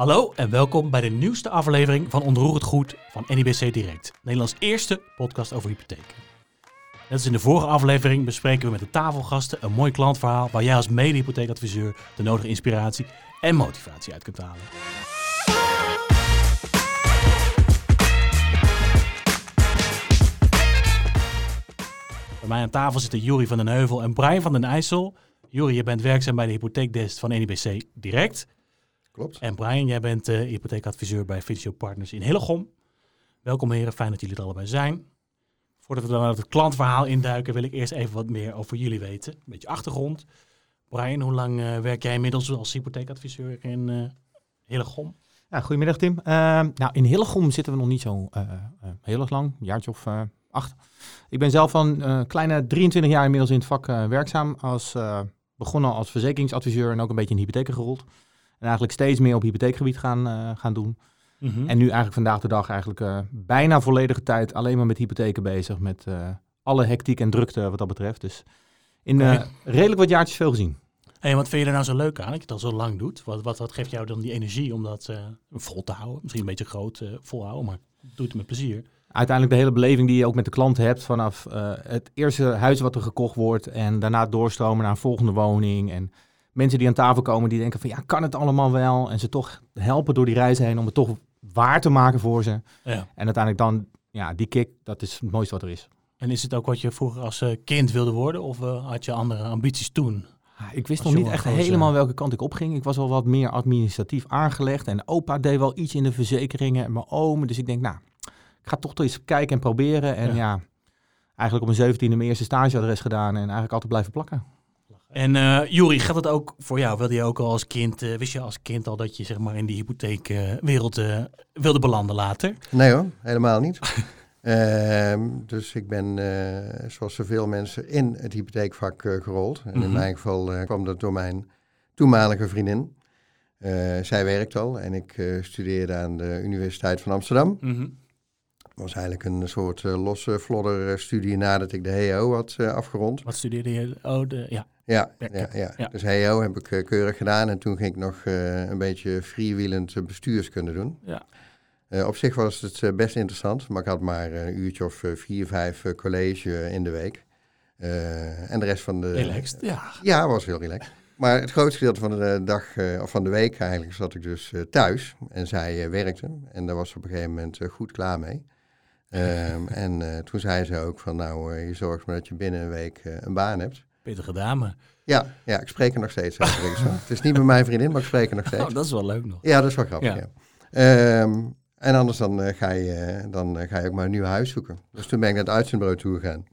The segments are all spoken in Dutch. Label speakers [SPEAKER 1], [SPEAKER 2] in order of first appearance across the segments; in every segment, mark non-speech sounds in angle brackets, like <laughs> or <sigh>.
[SPEAKER 1] Hallo en welkom bij de nieuwste aflevering van Onroerend Goed van NIBC Direct. Nederlands eerste podcast over hypotheken. Net als in de vorige aflevering bespreken we met de tafelgasten een mooi klantverhaal waar jij als mede-hypotheekadviseur de nodige inspiratie en motivatie uit kunt halen. Bij mij aan tafel zitten Juri van den Heuvel en Brian van den IJssel. Juri, je bent werkzaam bij de hypotheekdesk van NIBC Direct.
[SPEAKER 2] Klopt.
[SPEAKER 1] En Brian, jij bent uh, hypotheekadviseur bij Visio Partners in Hillegom. Welkom heren, fijn dat jullie er allebei zijn. Voordat we dan naar het klantverhaal induiken, wil ik eerst even wat meer over jullie weten. Een beetje achtergrond. Brian, hoe lang uh, werk jij inmiddels als hypotheekadviseur in uh, Hillegom?
[SPEAKER 3] Ja, goedemiddag Tim. Uh, nou, in Hillegom zitten we nog niet zo heel erg lang, een jaartje of acht. Ik ben zelf van een kleine 23 jaar inmiddels in het vak werkzaam. Als, begonnen als verzekeringsadviseur en ook een beetje in hypotheken gerold. En eigenlijk steeds meer op hypotheekgebied gaan, uh, gaan doen. Mm -hmm. En nu eigenlijk vandaag de dag eigenlijk uh, bijna volledige tijd alleen maar met hypotheken bezig. Met uh, alle hectiek en drukte wat dat betreft. Dus in okay. redelijk wat jaartjes veel gezien.
[SPEAKER 1] En wat vind je er nou zo leuk aan dat je het al zo lang doet? Wat, wat, wat geeft jou dan die energie om dat vol te houden? Misschien een beetje groot volhouden, maar doe het met plezier.
[SPEAKER 3] Uiteindelijk de hele beleving die je ook met de klant hebt vanaf het eerste huis wat er gekocht wordt. En daarna doorstromen naar een volgende woning en mensen die aan tafel komen die denken van ja, kan het allemaal wel? En ze toch helpen door die reis heen om het toch waar te maken voor ze. Ja. En uiteindelijk dan, ja, die kick, dat is het mooiste wat er is.
[SPEAKER 1] En is het ook wat je vroeger als uh, kind wilde worden of uh, had je andere ambities toen?
[SPEAKER 3] Ik wist nog niet echt helemaal welke kant ik opging. Ik was al wat meer administratief aangelegd. En opa deed wel iets in de verzekeringen en mijn oom. Dus ik denk, nou, ik ga toch eens kijken en proberen. En ja, ja eigenlijk op mijn zeventiende mijn eerste stageadres gedaan. En eigenlijk altijd blijven plakken.
[SPEAKER 1] En uh, Juri, gaat het ook voor jou? Wilde je ook al als kind, uh, wist je als kind al dat je zeg maar in die hypotheekwereld uh, wilde belanden later?
[SPEAKER 2] Nee hoor, helemaal niet. <laughs> Ehm, dus ik ben, zoals zoveel mensen, in het hypotheekvak gerold. En mm -hmm. in mijn geval kwam dat door mijn toenmalige vriendin. zij werkt al en ik studeerde aan de Universiteit van Amsterdam. Mm -hmm. Was eigenlijk een soort losse flodder-studie nadat ik de HEO had afgerond.
[SPEAKER 1] Wat studeerde je? Oh, de, ja.
[SPEAKER 2] Ja, ja, ja, ja. dus HEO heb ik uh, keurig gedaan en toen ging ik nog uh, een beetje freewheelend bestuurskunde doen. Ja. Uh, op zich was het best interessant, maar ik had maar een uurtje of vier, vijf college in de week. en de rest van de...
[SPEAKER 1] Relaxed, ja.
[SPEAKER 2] Ja, was heel relaxed. Maar het grootste gedeelte van de dag, of van de week eigenlijk, zat ik dus thuis. En zij werkte. En daar was op een gegeven moment goed klaar mee. Um, <laughs> en toen zei ze ook van, nou, je zorgt maar dat je binnen een week een baan hebt.
[SPEAKER 1] Pittige dame.
[SPEAKER 2] Ja, ja, ik spreek er nog steeds over. het is niet met mijn vriendin, maar ik spreek er nog <laughs> steeds.
[SPEAKER 1] Oh, dat is wel leuk nog.
[SPEAKER 2] Ja, dat is wel grappig, ja. ja. Um, en anders dan, uh, ga je, dan ga je ook maar een nieuw huis zoeken. Dus toen ben ik naar het uitzendbureau toe gegaan.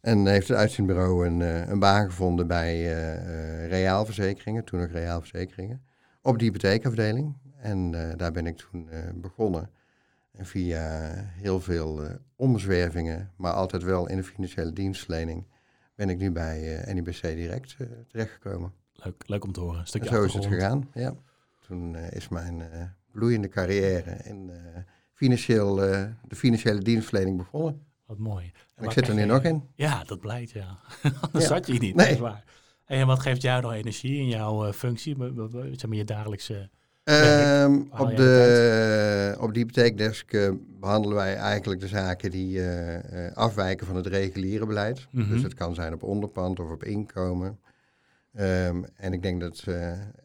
[SPEAKER 2] En heeft het uitzendbureau een, een baan gevonden bij Reaalverzekeringen, toen nog Reaalverzekeringen, op de hypotheekafdeling. En daar ben ik toen begonnen. En via heel veel omzwervingen, maar altijd wel in de financiële dienstverlening ben ik nu bij uh, NIBC Direct uh, terechtgekomen.
[SPEAKER 1] Leuk, leuk om te horen.
[SPEAKER 2] Een zo is het gegaan, ja. Toen is mijn bloeiende carrière in financieel, de financiële dienstverlening begonnen.
[SPEAKER 1] Wat mooi.
[SPEAKER 2] En ik zit er nu nog in.
[SPEAKER 1] Ja, dat blijkt, ja. <laughs> Anders ja. zat je niet, nee. waar. En wat geeft jou nog energie in jouw functie, zeg maar je dagelijkse... <laughs>
[SPEAKER 2] Um, op, de, op de hypotheekdesk uh, behandelen wij eigenlijk de zaken die uh, uh, afwijken van het reguliere beleid. Mm -hmm. Dus het kan zijn op onderpand of op inkomen. Um, en ik denk dat,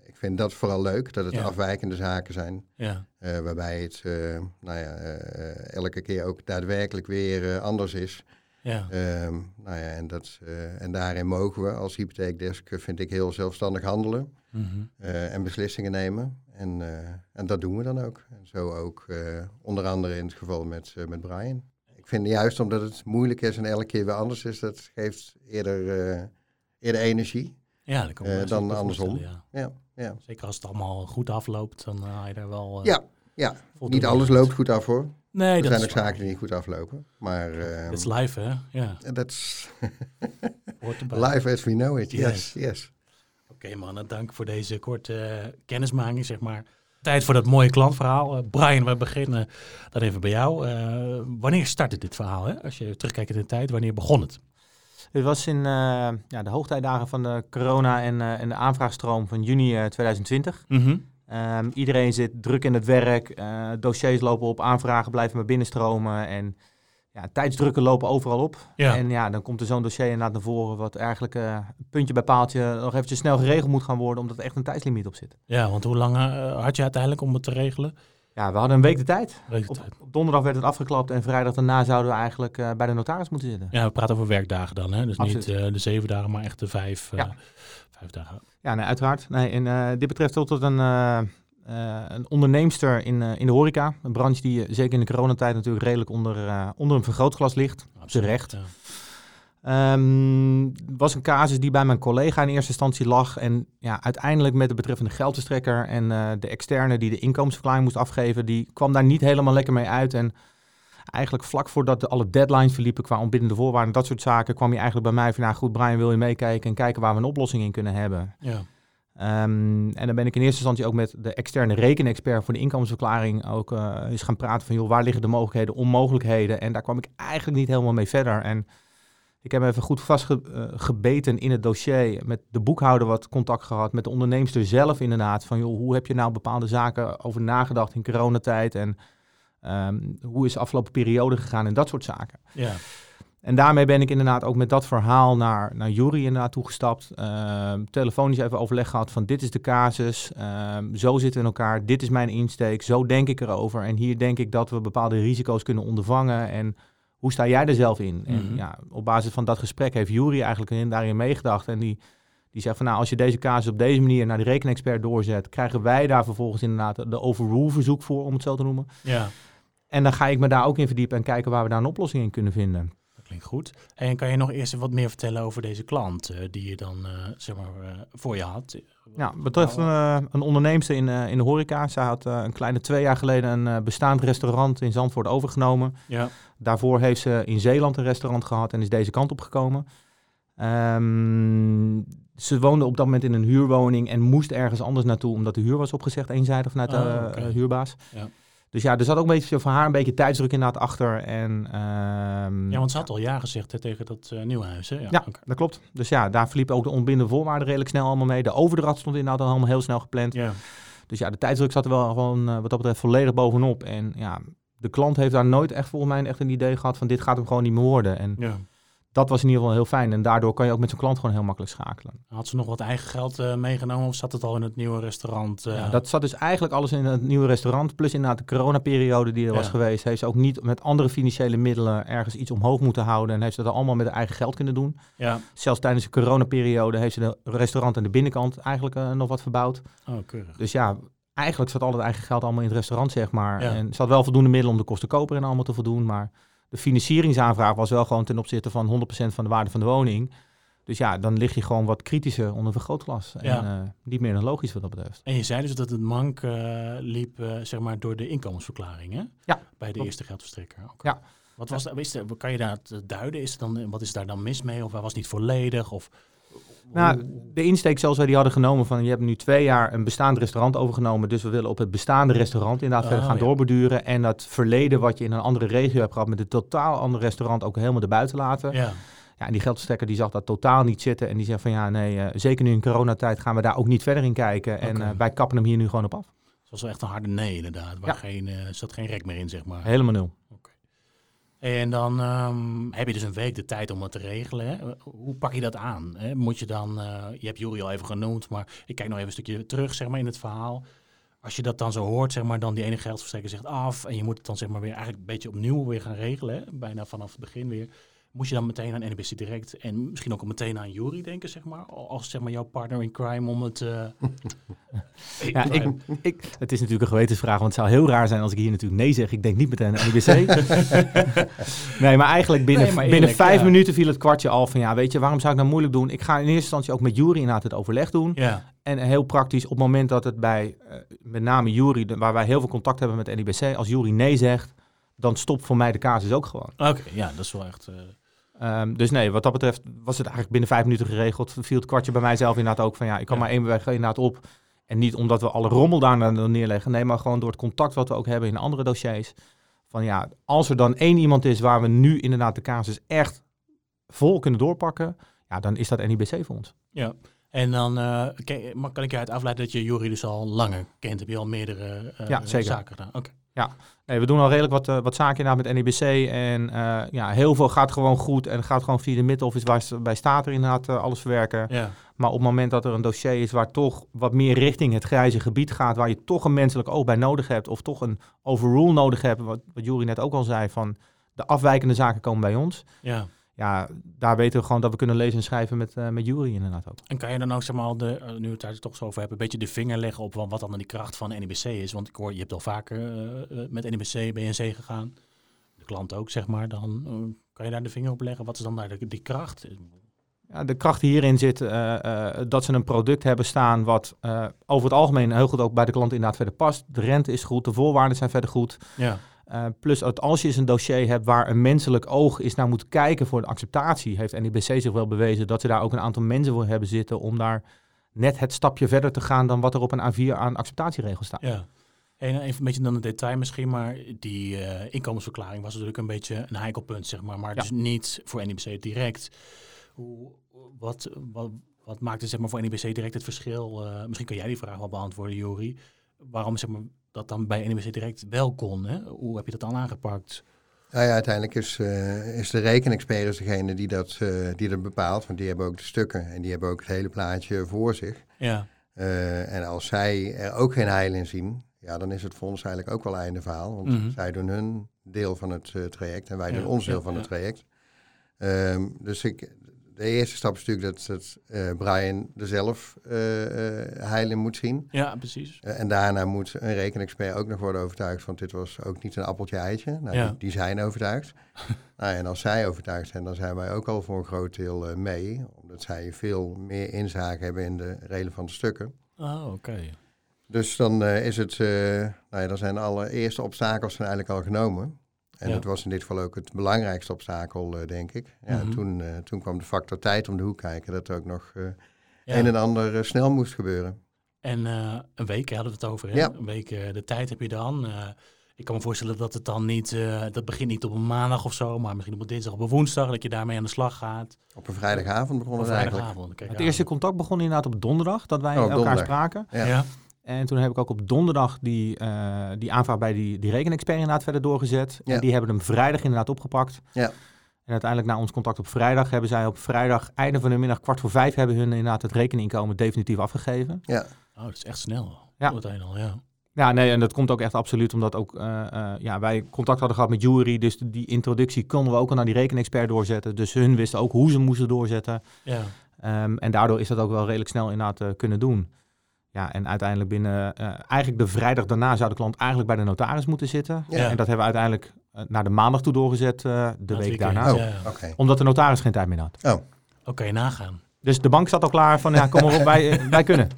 [SPEAKER 2] ik vind dat vooral leuk, dat het ja. afwijkende zaken zijn. Ja. waarbij het nou ja, elke keer ook daadwerkelijk weer anders is. Ja. Um, nou ja, en, dat, en daarin mogen we als hypotheekdesk, vind ik, heel zelfstandig handelen. Mm -hmm. en beslissingen nemen. En, uh, en dat doen we dan ook. En zo ook uh, onder andere in het geval met, uh, met Brian. Ik vind juist omdat het moeilijk is en elke keer weer anders is, dat geeft eerder, eerder energie
[SPEAKER 1] ja,
[SPEAKER 2] dat dan andersom.
[SPEAKER 1] Ja. Ja, ja. Zeker als het allemaal goed afloopt, dan haal je daar wel.
[SPEAKER 2] ja, ja. niet alles loopt goed af hoor.
[SPEAKER 1] Nee,
[SPEAKER 2] er
[SPEAKER 1] dat
[SPEAKER 2] zijn ook zaken die niet goed aflopen. Maar.
[SPEAKER 1] Het is live, hè? Ja.
[SPEAKER 2] Dat is. <laughs> live as we know it, yes, yes.
[SPEAKER 1] Oké okay, mannen, dank voor deze korte uh, kennismaking, zeg maar. Tijd voor dat mooie klantverhaal. Uh, Brian, we beginnen dan even bij jou. Uh, wanneer startte dit verhaal? Hè? Als je terugkijkt in de tijd, wanneer begon het?
[SPEAKER 3] Het was in ja, de hoogtijdagen van de corona en, en de aanvraagstroom van juni 2020. Mm -hmm. Ehm, iedereen zit druk in het werk, dossiers lopen op, aanvragen blijven maar binnenstromen en ja, tijdsdrukken lopen overal op. Ja. En ja, dan komt er zo'n dossier inderdaad naar voren wat eigenlijk uh, puntje bij paaltje nog eventjes snel geregeld moet gaan worden, omdat er echt een tijdslimiet op zit.
[SPEAKER 1] Ja, want hoe lang had je uiteindelijk om het te regelen?
[SPEAKER 3] Ja, we hadden een week de tijd. op, donderdag werd het afgeklapt en vrijdag daarna zouden we eigenlijk uh, bij de notaris moeten zitten.
[SPEAKER 1] Ja, we praten over werkdagen dan, hè? Dus niet de zeven dagen, maar echt de vijf, ja. vijf dagen.
[SPEAKER 3] Ja, nee, uiteraard. Nee, en dit betreft tot een, een onderneemster in, in de horeca. Een branche die zeker in de coronatijd natuurlijk redelijk onder, onder een vergrootglas ligt. Absoluut, Terecht. Ja. Um, was een casus die bij mijn collega in eerste instantie lag. En ja, uiteindelijk met de betreffende geldverstrekker en de externe die de inkomensverklaring moest afgeven, die kwam daar niet helemaal lekker mee uit. En eigenlijk vlak voordat de alle deadlines verliepen qua ontbindende voorwaarden, dat soort zaken, kwam je eigenlijk bij mij van, nou goed Brian, wil je meekijken en kijken waar we een oplossing in kunnen hebben. Ja. Um, en dan ben ik in eerste instantie ook met de externe rekenexpert voor de inkomensverklaring ook uh, eens gaan praten van, joh, waar liggen de mogelijkheden, onmogelijkheden? En daar kwam ik eigenlijk niet helemaal mee verder. En ik heb even goed vastgebeten in het dossier. Met de boekhouder wat contact gehad. Met de onderneemster zelf inderdaad. Van joh, hoe heb je nou bepaalde zaken over nagedacht in coronatijd? En um, hoe is de afgelopen periode gegaan en dat soort zaken. Ja. En daarmee ben ik inderdaad ook met dat verhaal naar, naar Jury inderdaad toegestapt. Uh, telefonisch even overleg gehad van dit is de casus. Uh, zo zitten we in elkaar. Dit is mijn insteek. Zo denk ik erover. En hier denk ik dat we bepaalde risico's kunnen ondervangen. En hoe sta jij er zelf in? En mhm. ja, op basis van dat gesprek heeft Jury eigenlijk in, daarin meegedacht. En die, die zegt van nou, als je deze casus op deze manier naar de rekenexpert doorzet, krijgen wij daar vervolgens inderdaad de overrule verzoek voor, om het zo te noemen. Ja. En dan ga ik me daar ook in verdiepen en kijken waar we daar een oplossing in kunnen vinden
[SPEAKER 1] klinkt goed. En kan je nog eerst wat meer vertellen over deze klant uh, die je dan uh, zeg maar, uh, voor je had?
[SPEAKER 3] Ja, betreft een, een onderneemster in, in de horeca. Zij had een kleine twee jaar geleden een bestaand restaurant in Zandvoort overgenomen. Ja. Daarvoor heeft ze in Zeeland een restaurant gehad en is deze kant op gekomen. Um, ze woonde op dat moment in een huurwoning en moest ergens anders naartoe omdat de huur was opgezegd eenzijdig vanuit de oh, huurbaas. Ja. Dus ja, er zat ook een beetje voor haar een beetje tijdsdruk inderdaad achter. En,
[SPEAKER 1] um, ja, want ze had al ja gezegd hè, tegen dat uh, nieuwe huis. Hè?
[SPEAKER 3] Ja, ja dat klopt. Dus ja, daar verliepen ook de ontbindende voorwaarden redelijk snel allemaal mee. De overdracht stond inderdaad al allemaal heel snel gepland. Ja. Dus ja, de tijdsdruk zat er wel gewoon uh, wat dat betreft volledig bovenop. En ja, de klant heeft daar nooit echt volgens mij echt een idee gehad van dit gaat hem gewoon niet meer worden. En ja dat was in ieder geval heel fijn. En daardoor kan je ook met zo'n klant gewoon heel makkelijk schakelen.
[SPEAKER 1] Had ze nog wat eigen geld uh, meegenomen of zat het al in het nieuwe restaurant?
[SPEAKER 3] Uh... Ja, dat zat dus eigenlijk alles in het nieuwe restaurant. Plus inderdaad de coronaperiode die er was geweest. Heeft ze ook niet met andere financiële middelen ergens iets omhoog moeten houden. En heeft ze dat allemaal met haar eigen geld kunnen doen. Ja. Zelfs tijdens de coronaperiode heeft ze de restaurant aan de binnenkant eigenlijk uh, nog wat verbouwd. Oh, keurig. Dus ja, eigenlijk zat al het eigen geld allemaal in het restaurant, zeg maar. En ze had wel voldoende middelen om de kosten koper en allemaal te voldoen. Maar de financieringsaanvraag was wel gewoon ten opzichte van 100% van de waarde van de woning. Dus ja, dan lig je gewoon wat kritischer onder vergrootglas. En uh, niet meer dan logisch wat dat betreft.
[SPEAKER 1] En je zei dus dat het mank uh, liep, uh, zeg maar, door de inkomensverklaring, hè? Ja. Bij de eerste geldverstrekker. Okay. Ja. Wat was, wist, kan je daar duiden? Is dan, wat is daar dan mis mee? Of was het niet volledig? Of
[SPEAKER 3] nou, de insteek zoals wij die hadden genomen van je hebt nu twee jaar een bestaand restaurant overgenomen, dus we willen op het bestaande restaurant inderdaad verder oh, gaan ja. doorborduren en dat verleden wat je in een andere regio hebt gehad met een totaal ander restaurant ook helemaal erbuiten laten. Ja. Ja, en die geldverstrekker die zag dat totaal niet zitten en die zei van ja, nee, uh, zeker nu in coronatijd gaan we daar ook niet verder in kijken en uh, wij kappen hem hier nu gewoon op af.
[SPEAKER 1] Dat was wel echt een harde nee inderdaad, waar ja. geen, uh, zat geen rek meer in zeg maar.
[SPEAKER 3] Helemaal nul.
[SPEAKER 1] En dan um, heb je dus een week de tijd om het te regelen. Hè? Hoe pak je dat aan? Hè? Moet je dan, uh, je hebt Jury al even genoemd, maar ik kijk nog even een stukje terug zeg maar, in het verhaal. Als je dat dan zo hoort, zeg maar, dan die ene geldverstrekker zegt af en je moet het dan zeg maar weer eigenlijk een beetje opnieuw weer gaan regelen, bijna vanaf het begin weer. Moet je dan meteen aan NBC Direct en misschien ook meteen aan Jury denken, zeg maar, als zeg maar jouw partner in crime om het... Uh... <laughs>
[SPEAKER 3] ja, ik, ik, het is natuurlijk een gewetensvraag, want het zou heel raar zijn als ik hier natuurlijk nee zeg. Ik denk niet meteen aan NBC. <laughs> nee, maar eigenlijk binnen, nee, maar binnen vijf minuten viel het kwartje al van, ja, weet je, waarom zou ik nou moeilijk doen? Ik ga in eerste instantie ook met Jury inderdaad het overleg doen. Ja. En heel praktisch, op het moment dat het bij, uh, met name Jury, waar wij heel veel contact hebben met NBC, als Jury nee zegt, dan stopt voor mij de casus ook gewoon.
[SPEAKER 1] Oké, ja, dat is wel echt... Uh...
[SPEAKER 3] Um, dus nee, wat dat betreft was het eigenlijk binnen vijf minuten geregeld. Viel het kwartje bij mijzelf inderdaad ook van ja, ik kan maar één weg inderdaad op. En niet omdat we alle rommel daar neerleggen. Nee, maar gewoon door het contact wat we ook hebben in andere dossiers. Van ja, als er dan één iemand is waar we nu inderdaad de casus echt vol kunnen doorpakken. Ja, dan is dat NIBC voor ons.
[SPEAKER 1] Ja, En dan uh, kan ik je uit afleiden dat je Jury dus al langer kent. Heb je al meerdere uh, ja, zeker. zaken gedaan? Oké.
[SPEAKER 3] Ja, nee, we doen al redelijk wat, uh, wat zaken inderdaad met NEBC. En ja, heel veel gaat gewoon goed en gaat gewoon via de mid-office waar bij staat er inderdaad alles verwerken. Ja. Maar op het moment dat er een dossier is waar toch wat meer richting het grijze gebied gaat, waar je toch een menselijk oog bij nodig hebt of toch een overrule nodig hebt, wat, wat Jury net ook al zei, van de afwijkende zaken komen bij ons. Ja ja, daar weten we gewoon dat we kunnen lezen en schrijven met, uh, met Jury inderdaad ook.
[SPEAKER 1] En kan je dan ook, zeg maar, de, uh, nu het daar toch zo over hebben, een beetje de vinger leggen op wat dan die kracht van NIBC is? Want ik hoor, je hebt al vaker uh, met NIBC, BNC gegaan, de klant ook, zeg maar. Dan kan je daar de vinger op leggen. Wat is dan daar de, die kracht?
[SPEAKER 3] Ja, de kracht hierin zit dat ze een product hebben staan wat over het algemeen heel goed ook bij de klant inderdaad verder past. De rente is goed, de voorwaarden zijn verder goed. Ja. Uh, plus als je eens een dossier hebt waar een menselijk oog is naar moet kijken voor de acceptatie, heeft NIBC zich wel bewezen dat ze daar ook een aantal mensen voor hebben zitten om daar net het stapje verder te gaan dan wat er op een A4 aan acceptatieregels staat.
[SPEAKER 1] Ja. En even een beetje dan een detail misschien, maar die uh, inkomensverklaring was natuurlijk een beetje een heikel punt, zeg maar. Maar dus niet voor NIBC direct. Hoe, wat, wat, wat maakt het zeg maar, voor NIBC direct het verschil? Uh, misschien kan jij die vraag wel beantwoorden, Jori. Waarom zeg maar, dat dan bij NWC Direct wel kon. Hè? Hoe heb je dat dan aangepakt?
[SPEAKER 2] Nou ja, uiteindelijk is, uh, is de rekenexpert degene die dat, uh, die dat bepaalt. Want die hebben ook de stukken en die hebben ook het hele plaatje voor zich. Ja. Uh, en als zij er ook geen heil in zien, ja, dan is het voor ons eigenlijk ook wel einde verhaal. Want mm zij doen hun deel van het traject en wij doen ons deel van het traject. Um, dus ik, de eerste stap is natuurlijk dat, dat uh, Brian er zelf uh, heil in moet zien.
[SPEAKER 1] Ja, precies.
[SPEAKER 2] en daarna moet een rekenexpert ook nog worden overtuigd, want dit was ook niet een appeltje eitje. Nou, ja. die, zijn overtuigd. <laughs> nou, en als zij overtuigd zijn, dan zijn wij ook al voor een groot deel mee, omdat zij veel meer inzage hebben in de relevante stukken.
[SPEAKER 1] Oh, oké.
[SPEAKER 2] Dus dan is het, nou ja, dan zijn alle eerste obstakels zijn eigenlijk al genomen. En dat was in dit geval ook het belangrijkste obstakel, uh, denk ik. Ja, mhm. toen, uh, toen kwam de factor tijd om de hoek kijken, dat er ook nog uh, een en ander snel moest gebeuren.
[SPEAKER 1] En een week hadden we het over, hè? Ja. Een week de tijd heb je dan. ik kan me voorstellen dat het dan niet, dat begint niet op een maandag of zo, maar misschien op een dinsdag of een woensdag, dat je daarmee aan de slag gaat.
[SPEAKER 2] Op een vrijdagavond begon het eigenlijk.
[SPEAKER 3] het eerste contact begon inderdaad op donderdag, dat wij oh, elkaar spraken. ja. En toen heb ik ook op donderdag die, uh, die aanvraag bij die, die rekenexpert inderdaad verder doorgezet. En die hebben hem vrijdag inderdaad opgepakt. Ja. En uiteindelijk na ons contact op vrijdag hebben zij op vrijdag, einde van de middag, kwart voor vijf, hebben hun inderdaad het rekeninkomen definitief afgegeven.
[SPEAKER 1] Ja. Oh, dat is echt snel. Ja. Al, ja.
[SPEAKER 3] Ja, nee, en dat komt ook echt absoluut omdat ook uh, uh, ja, wij contact hadden gehad met Jury. Dus die introductie konden we ook al naar die rekenexpert doorzetten. Dus hun wisten ook hoe ze moesten doorzetten. Ja. Um, en daardoor is dat ook wel redelijk snel inderdaad kunnen doen. Ja, en uiteindelijk binnen, uh, eigenlijk de vrijdag daarna zou de klant eigenlijk bij de notaris moeten zitten. Ja. En dat hebben we uiteindelijk uh, naar de maandag toe doorgezet, uh, de week daarna. Oh, okay. Omdat de notaris geen tijd meer had.
[SPEAKER 1] Oh. Oké, okay, nagaan.
[SPEAKER 3] Dus de bank zat al klaar van, ja, kom maar op, <laughs> wij, wij kunnen.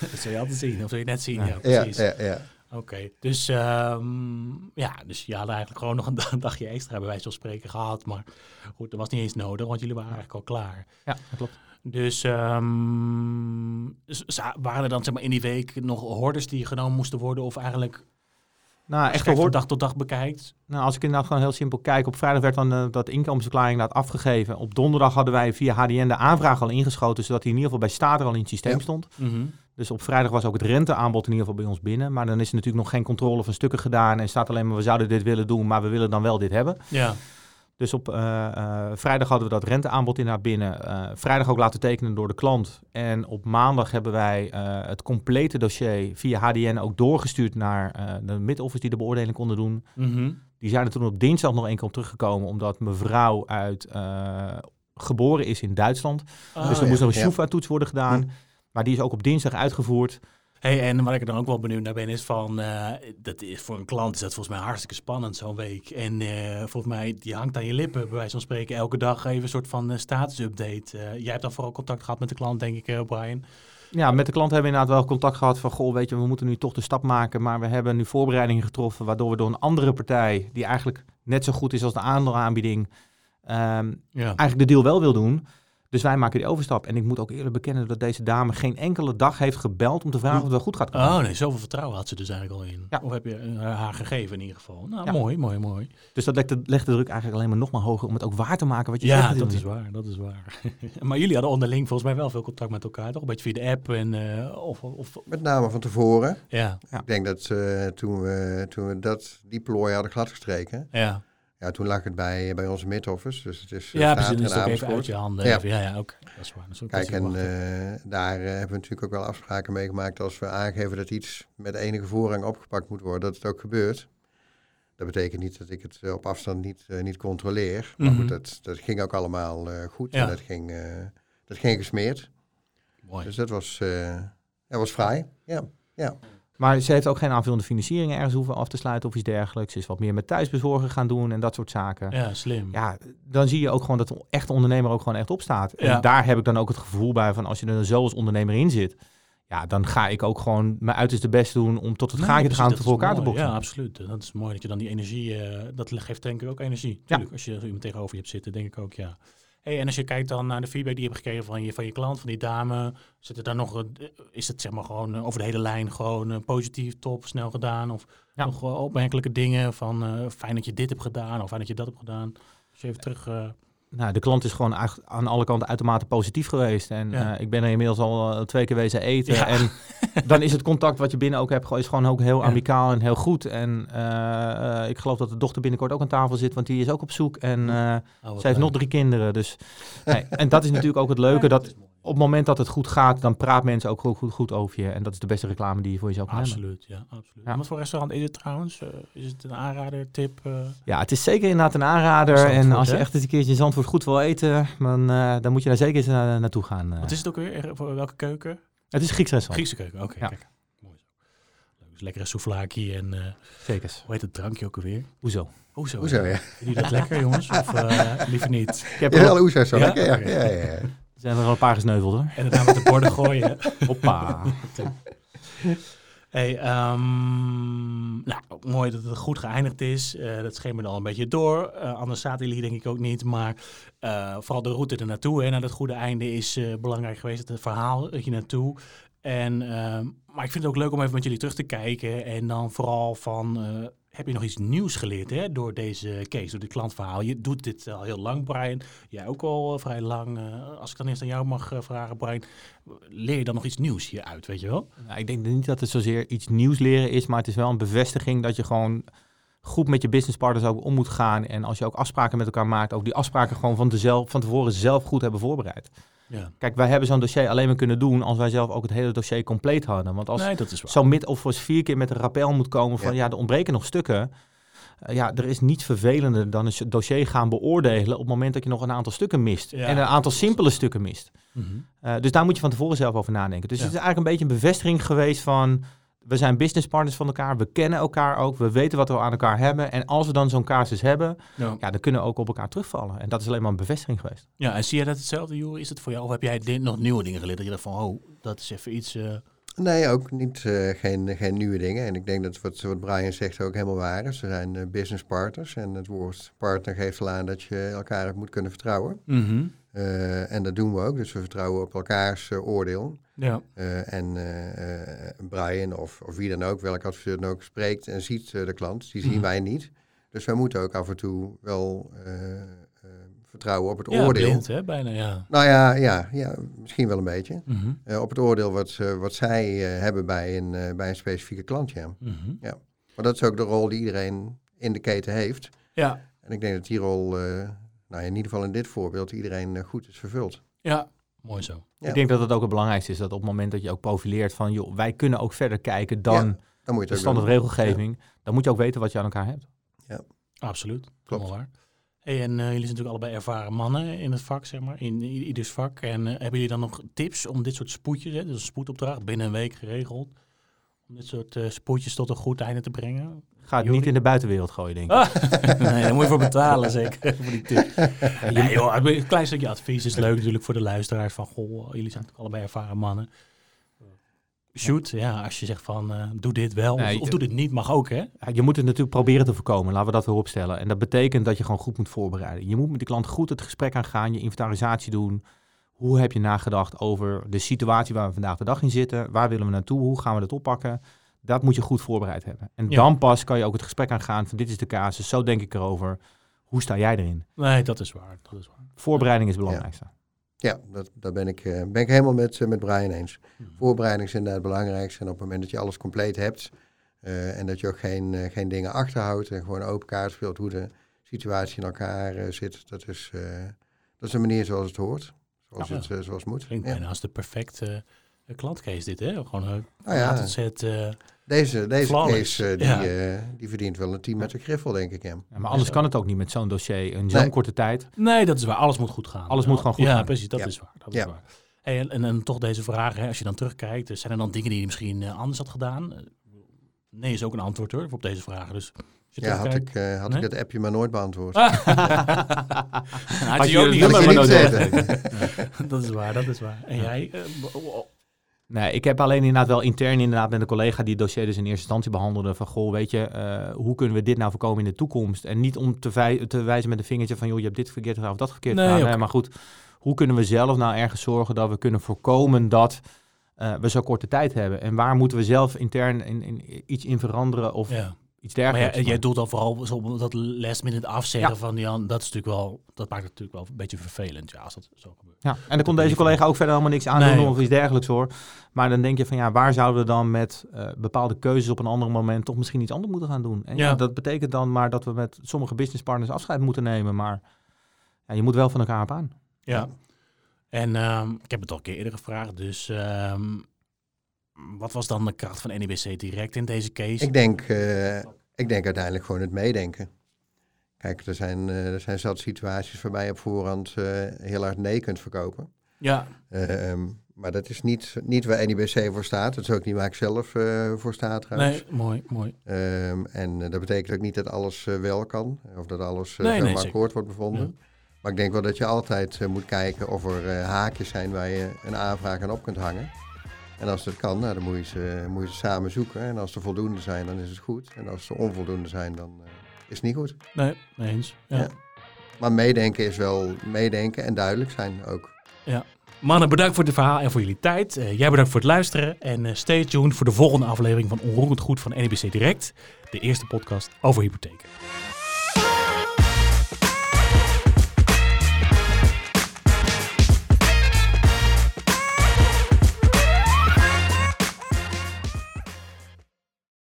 [SPEAKER 1] Dat zul je altijd zien, of zul je net zien, ja, precies. Ja, ja, ja. Oké, okay, dus, um, ja, dus je had eigenlijk gewoon nog een <laughs> dagje extra bij wijze van spreken gehad. Maar goed, dat was niet eens nodig, want jullie waren eigenlijk al klaar.
[SPEAKER 3] Ja, dat klopt.
[SPEAKER 1] Dus um, waren er dan zeg maar, in die week nog hordes die genomen moesten worden? Of eigenlijk nou, echt van dag tot dag bekijkt?
[SPEAKER 3] Nou, als ik inderdaad gewoon heel simpel kijk. Op vrijdag werd dan uh, dat inkomensverklaring laat afgegeven. Op donderdag hadden wij via HDN de aanvraag al ingeschoten. Zodat hij in ieder geval bij Staat er al in het systeem stond. Mm Dus op vrijdag was ook het renteaanbod in ieder geval bij ons binnen. Maar dan is er natuurlijk nog geen controle van stukken gedaan. En staat alleen maar we zouden dit willen doen, maar we willen dan wel dit hebben. Ja. Dus op uh, uh, vrijdag hadden we dat renteaanbod in naar binnen. Uh, vrijdag ook laten tekenen door de klant. En op maandag hebben wij het complete dossier via HDN ook doorgestuurd naar de mid-office die de beoordeling konden doen. Mhm. Die zijn er toen op dinsdag nog één keer op teruggekomen, omdat mevrouw uit geboren is in Duitsland. Oh, dus er moest nog een SHUFA-toets worden gedaan. Hm. Maar die is ook op dinsdag uitgevoerd.
[SPEAKER 1] Hey, en waar ik er dan ook wel benieuwd naar ben, is van, uh, dat is, voor een klant is dat volgens mij hartstikke spannend zo'n week. En uh, volgens mij, die hangt aan je lippen, bij wijze van spreken, elke dag even een soort van uh, status-update. jij hebt dan vooral contact gehad met de klant, denk ik, Brian.
[SPEAKER 3] Ja, met de klant hebben we inderdaad wel contact gehad van, goh, weet je, we moeten nu toch de stap maken, maar we hebben nu voorbereidingen getroffen, waardoor we door een andere partij, die eigenlijk net zo goed is als de aanbieding, um, ja. eigenlijk de deal wel wil doen. Dus wij maken die overstap. En ik moet ook eerlijk bekennen dat deze dame geen enkele dag heeft gebeld om te vragen of het wel goed gaat komen.
[SPEAKER 1] Oh nee, zoveel vertrouwen had ze dus eigenlijk al in.
[SPEAKER 3] Ja.
[SPEAKER 1] Of heb je eh, haar gegeven in ieder geval. Nou,
[SPEAKER 3] Ja.
[SPEAKER 1] mooi, mooi, mooi.
[SPEAKER 3] Dus dat legt de, legt de druk eigenlijk alleen maar nog maar hoger om het ook waar te maken wat je
[SPEAKER 1] Ja,
[SPEAKER 3] zegt.
[SPEAKER 1] dat is waar, dat is waar. <laughs> maar jullie hadden onderling volgens mij wel veel contact met elkaar, toch? Een beetje via de app en eh, of, of...
[SPEAKER 2] Met name van tevoren.
[SPEAKER 1] Ja,
[SPEAKER 3] Ja.
[SPEAKER 2] Ik denk dat eh, toen, we, toen we dat, die plooi hadden gladgestreken,
[SPEAKER 1] ja.
[SPEAKER 2] Ja, toen lag het bij, bij onze mid-office. Dus het is eh,
[SPEAKER 1] Ja, precies. Het ook even uit je handen.
[SPEAKER 2] Ja.
[SPEAKER 1] Even. Ja, ja, oké. Dat is waar. Dat is ook
[SPEAKER 2] Kijk, en eh, daar eh, hebben we natuurlijk ook wel afspraken mee gemaakt. Als we aangeven dat iets met enige voorrang opgepakt moet worden, dat het ook gebeurt. Dat betekent niet dat ik het op afstand niet, niet controleer. Maar
[SPEAKER 1] Mhm.
[SPEAKER 2] goed, dat, dat ging ook allemaal goed.
[SPEAKER 1] Ja.
[SPEAKER 2] En dat ging, dat ging gesmeerd.
[SPEAKER 1] Mooi.
[SPEAKER 2] Dus dat was, dat was vrij. Ja. ja.
[SPEAKER 3] Maar ze heeft ook geen aanvullende financiering ergens hoeven af te sluiten of iets dergelijks. Ze is wat meer met thuisbezorgen gaan doen en dat soort zaken. Ja.
[SPEAKER 1] Ja, slim.
[SPEAKER 3] dan zie je ook gewoon dat de echte ondernemer ook gewoon echt opstaat. En
[SPEAKER 1] Ja.
[SPEAKER 3] daar heb ik dan ook het gevoel bij van als je er zo als ondernemer in zit. Ja, dan ga ik ook gewoon mijn uiterste best doen om tot het
[SPEAKER 1] Nee,
[SPEAKER 3] gaatje te gaan voor elkaar te boksen.
[SPEAKER 1] Ja, absoluut. Dat is mooi dat je dan die energie, eh, dat geeft denk ik ook energie. Tuurlijk, als je iemand tegenover je hebt zitten, denk ik ook, ja. Hey, en als je kijkt dan naar de feedback die je hebt gekregen van je, van je klant, van die dame, zit er daar nog, een- is het zeg maar gewoon eh, over de hele lijn gewoon eh, positief, top, snel gedaan? Of
[SPEAKER 3] Ja.
[SPEAKER 1] nog opmerkelijke dingen van eh, fijn dat je dit hebt gedaan of fijn dat je dat hebt gedaan? Als je even terug... eh,
[SPEAKER 3] Nou, de klant is gewoon aan alle kanten uitermate positief geweest. En
[SPEAKER 1] Ja.
[SPEAKER 3] eh, ik ben er inmiddels al eh, twee keer wezen eten.
[SPEAKER 1] Ja.
[SPEAKER 3] En <laughs> dan is het contact wat je binnen ook hebt, gewoon- is gewoon ook heel
[SPEAKER 1] Ja.
[SPEAKER 3] amicaal en heel goed. En eh, eh, ik geloof dat de dochter binnenkort ook aan tafel zit, want die is ook op zoek. En eh,
[SPEAKER 1] oh,
[SPEAKER 3] ze heeft nog drie kinderen. Dus, nee, en dat is natuurlijk ook het leuke, dat. Op het moment dat het goed gaat, dan praat mensen ook goed, goed, goed over je. En dat is de beste reclame die je voor jezelf kan hebben.
[SPEAKER 1] Absoluut, ja, absoluut.
[SPEAKER 3] Ja.
[SPEAKER 1] En wat voor restaurant is het trouwens? Eh, is het een aanrader, tip? eh?
[SPEAKER 3] Ja, het is zeker inderdaad een aanrader.
[SPEAKER 1] Zandvoort,
[SPEAKER 3] en als je
[SPEAKER 1] hè?
[SPEAKER 3] echt eens een keertje in Zandvoort goed wil eten, dan, eh, dan moet je daar zeker eens na- naartoe gaan. eh.
[SPEAKER 1] Wat is het ook weer? Voor welke keuken?
[SPEAKER 3] Het is een Grieks restaurant.
[SPEAKER 1] Griekse keuken, oké.
[SPEAKER 3] Ja.
[SPEAKER 1] kijk. Mooi zo. Leuk, dus lekkere souvlaki en eh,
[SPEAKER 3] Zeker.
[SPEAKER 1] hoe heet het drankje ook alweer?
[SPEAKER 3] Hoezo?
[SPEAKER 1] Hoezo?
[SPEAKER 2] Hoezo, ja?
[SPEAKER 1] Vind je dat lekker, jongens? Of eh, liever niet?
[SPEAKER 3] Ik heb
[SPEAKER 2] Ja, wel oezes zo
[SPEAKER 1] Ja?
[SPEAKER 2] lekker, ja. Ja, ja, ja.
[SPEAKER 3] Zijn er al een paar gesneuveld hoor.
[SPEAKER 1] En daarna met de borden gooien. <laughs>
[SPEAKER 3] Hoppa. <laughs>
[SPEAKER 1] Hey, ehm, nou, mooi dat het goed geëindigd is. Eh, dat schemerde al een beetje door. Eh, anders zaten jullie denk ik ook niet. Maar eh, vooral de route er naartoe, hè, naar dat goede einde, is belangrijk geweest. Het verhaal er naartoe. En, ehm, maar ik vind het ook leuk om even met jullie terug te kijken. En dan vooral van, heb je nog iets nieuws geleerd hè, door deze case, door dit klantverhaal? Je doet dit al heel lang, Brian. Jij ook al eh, vrij lang. Eh, als ik dan eerst aan jou mag eh, vragen, Brian. Leer je dan nog iets nieuws hieruit, weet je wel?
[SPEAKER 3] Nou, ik denk niet dat het zozeer iets nieuws leren is, maar het is wel een bevestiging dat je gewoon goed met je businesspartners ook om moet gaan. En als je ook afspraken met elkaar maakt, ook die afspraken gewoon van, tezelf, van tevoren zelf goed hebben voorbereid.
[SPEAKER 1] Ja.
[SPEAKER 3] Kijk, wij hebben zo'n dossier alleen maar kunnen doen als wij zelf ook het hele dossier compleet hadden. Want als
[SPEAKER 1] nee,
[SPEAKER 3] zo'n mid-office vier keer met een rappel moet komen van ja, er ontbreken nog stukken. Eh, ja, er is niets vervelender dan een dossier gaan beoordelen op het moment dat je nog een aantal stukken mist.
[SPEAKER 1] Ja.
[SPEAKER 3] En een aantal simpele stukken mist.
[SPEAKER 1] Mhm.
[SPEAKER 3] Eh, dus daar moet je van tevoren zelf over nadenken. Dus het is eigenlijk een beetje een bevestiging geweest van... we zijn businesspartners van elkaar, we kennen elkaar ook... we weten wat we aan elkaar hebben. En als we dan zo'n casus hebben,
[SPEAKER 1] Ja.
[SPEAKER 3] ja, dan kunnen we ook op elkaar terugvallen. En dat is alleen maar een bevestiging geweest.
[SPEAKER 1] ja, en zie jij dat hetzelfde, Joeri? Is het voor jou? Of heb jij dit, nog nieuwe dingen geleerd? Dat je dacht van, oh, dat is even iets... eh,
[SPEAKER 2] Nee, ook niet, eh, geen, geen nieuwe dingen. En ik denk dat wat, wat Brian zegt ook helemaal waar is. Ze zijn eh, business partners. En het woord partner geeft al aan dat je elkaar moet kunnen vertrouwen. Eh, en dat doen we ook. Dus we vertrouwen op elkaars eh, oordeel.
[SPEAKER 1] Ja.
[SPEAKER 2] Eh, en Brian of, of wie dan ook, welke adviseur dan ook, spreekt en ziet de klant. Die zien
[SPEAKER 1] Mhm.
[SPEAKER 2] wij niet. Dus wij moeten ook af en toe wel vertrouwen op het
[SPEAKER 1] ja,
[SPEAKER 2] oordeel.
[SPEAKER 1] blind, hè? Bijna, ja.
[SPEAKER 2] Nou ja, ja, ja, misschien wel een beetje.
[SPEAKER 1] Mhm.
[SPEAKER 2] Op het oordeel wat, wat zij hebben bij een, bij een specifieke klant, ja.
[SPEAKER 1] Mhm.
[SPEAKER 2] Maar dat is ook de rol die iedereen in de keten heeft.
[SPEAKER 1] Ja.
[SPEAKER 2] En ik denk dat die rol, nou in ieder geval in dit voorbeeld, iedereen eh, goed is vervuld.
[SPEAKER 1] ja, mooi zo.
[SPEAKER 2] Ja.
[SPEAKER 3] Ik denk dat het ook het belangrijkste is... dat op het moment dat je ook profileert van... joh, wij kunnen ook verder kijken dan
[SPEAKER 2] Dan moet je
[SPEAKER 3] de
[SPEAKER 2] het ook
[SPEAKER 3] standaard
[SPEAKER 2] doen.
[SPEAKER 3] regelgeving. Dan moet je ook weten wat je aan elkaar hebt.
[SPEAKER 1] Absoluut.
[SPEAKER 2] Klopt.
[SPEAKER 1] Waar. Hey, en eh, jullie zijn natuurlijk allebei ervaren mannen in het vak, zeg maar, in i- ieders vak. En eh, hebben jullie dan nog tips om dit soort spoedjes, hè, dus een spoedopdracht binnen een week geregeld, om dit soort eh, spoedjes tot een goed einde te brengen?
[SPEAKER 3] Ga het niet in de buitenwereld gooien, denk ik.
[SPEAKER 1] Ah, <laughs> nee, daar moet je voor betalen, zeker. <laughs> voor die tip. Nee, joh, een klein stukje advies is leuk natuurlijk voor de luisteraars. Van, goh, jullie zijn natuurlijk allebei ervaren mannen. Shoot, ja, als je zegt van, eh, doe dit wel
[SPEAKER 3] Nee,
[SPEAKER 1] of, of doe dit niet, mag ook, hè?
[SPEAKER 3] Je moet het natuurlijk proberen te voorkomen, laten we dat weer opstellen. En dat betekent dat je gewoon goed moet voorbereiden. Je moet met de klant goed het gesprek aangaan, je inventarisatie doen. hoe heb je nagedacht over de situatie waar we vandaag de dag in zitten? Waar willen we naartoe? Hoe gaan we dat oppakken? Dat moet je goed voorbereid hebben. En dan pas kan je ook het gesprek aangaan van dit is de casus, zo denk ik erover. Hoe sta jij erin?
[SPEAKER 1] Nee, dat is waar. Dat is waar.
[SPEAKER 3] Voorbereiding is het belangrijkste.
[SPEAKER 2] Ja, dat, daar ben ik, uh, ben ik helemaal met, uh, met Brian eens. Hmm. Voorbereiding is inderdaad het belangrijkste. En op het moment dat je alles compleet hebt uh, en dat je ook geen, geen dingen achterhoudt en gewoon open kaart speelt hoe de situatie in elkaar zit, dat is, dat is een manier zoals het hoort. Zoals, ja, het, zoals het moet.
[SPEAKER 1] Klinkt bijna als de perfecte klantcase dit, hè? Gewoon een oh, ja.
[SPEAKER 2] Deze, deze case uh, die, uh, die verdient wel een team met de griffel, denk ik. Ja.
[SPEAKER 3] maar anders kan het ook niet met zo'n dossier in zo'n korte tijd.
[SPEAKER 1] Nee, dat is waar. Alles moet goed gaan.
[SPEAKER 3] Alles moet gewoon goed
[SPEAKER 1] gaan.
[SPEAKER 3] Ja,
[SPEAKER 1] precies. Dat is waar. Dat is waar. en, en, en, toch deze vraag, hè, als je dan terugkijkt, zijn er dan dingen die je misschien uh, anders had gedaan? Nee is ook een antwoord hoor, op deze vraag. Dus
[SPEAKER 2] ja, had, ik, uh, had nee? ik het appje maar nooit beantwoord. <laughs>
[SPEAKER 1] had je ook niet maar <laughs> Dat is waar, dat is waar. En jij?
[SPEAKER 3] Nee, ik heb alleen inderdaad wel intern inderdaad met een collega die het dossier dus in eerste instantie behandelde. Van goh, weet je, uh, hoe kunnen we dit nou voorkomen in de toekomst? En niet om te, te wijzen met een vingertje van joh, je hebt dit verkeerd gedaan of dat verkeerd nee, gedaan. Nee, maar goed, hoe kunnen we zelf nou ergens zorgen dat we kunnen voorkomen dat uh, we zo korte tijd hebben? En waar moeten we zelf intern in, in iets in veranderen of ja iets dergelijks.
[SPEAKER 1] Maar jij doet dan vooral zo dat last minute afzeggen van Jan. Dat is natuurlijk wel, dat maakt het natuurlijk wel een beetje vervelend, ja, als dat zo gebeurt.
[SPEAKER 3] Ja, en dan kon deze collega ook verder helemaal niks aan doen of iets dergelijks hoor. Maar dan denk je van ja, waar zouden we dan met uh, bepaalde keuzes op een ander moment toch misschien iets anders moeten gaan doen? En ja. dat betekent dan maar dat we met sommige businesspartners afscheid moeten nemen, maar ja, je moet wel van elkaar op aan.
[SPEAKER 1] Ja. En um, ik heb het al een keer eerder gevraagd, dus um, wat was dan de kracht van NEBC direct in deze case?
[SPEAKER 2] Ik denk, uh, ik denk uiteindelijk gewoon het meedenken. Kijk, er zijn, uh, er zijn zat situaties waarbij je op voorhand uh, heel hard nee kunt verkopen.
[SPEAKER 1] Ja.
[SPEAKER 2] Um, maar dat is niet, niet waar NIBC voor staat. Dat is ook niet waar ik zelf voor sta trouwens.
[SPEAKER 1] Nee, mooi, mooi.
[SPEAKER 2] Um, en dat betekent ook niet dat alles wel kan. Of dat alles nee, nee, akkoord wordt bevonden. Ja. Maar ik denk wel dat je altijd moet kijken of er haakjes zijn waar je een aanvraag aan op kunt hangen. En als dat kan, nou, dan moet je, ze, moet je ze samen zoeken. En als er voldoende zijn, dan is het goed. En als er onvoldoende zijn, dan uh, is het niet goed.
[SPEAKER 1] Nee, eens. Ja. ja.
[SPEAKER 2] Maar meedenken is wel meedenken en duidelijk zijn ook.
[SPEAKER 1] Ja. Mannen, bedankt voor het verhaal en voor jullie tijd. Uh, jij bedankt voor het luisteren. En uh, stay tuned voor de volgende aflevering van Onroerend Goed van NBC Direct. De eerste podcast over hypotheken.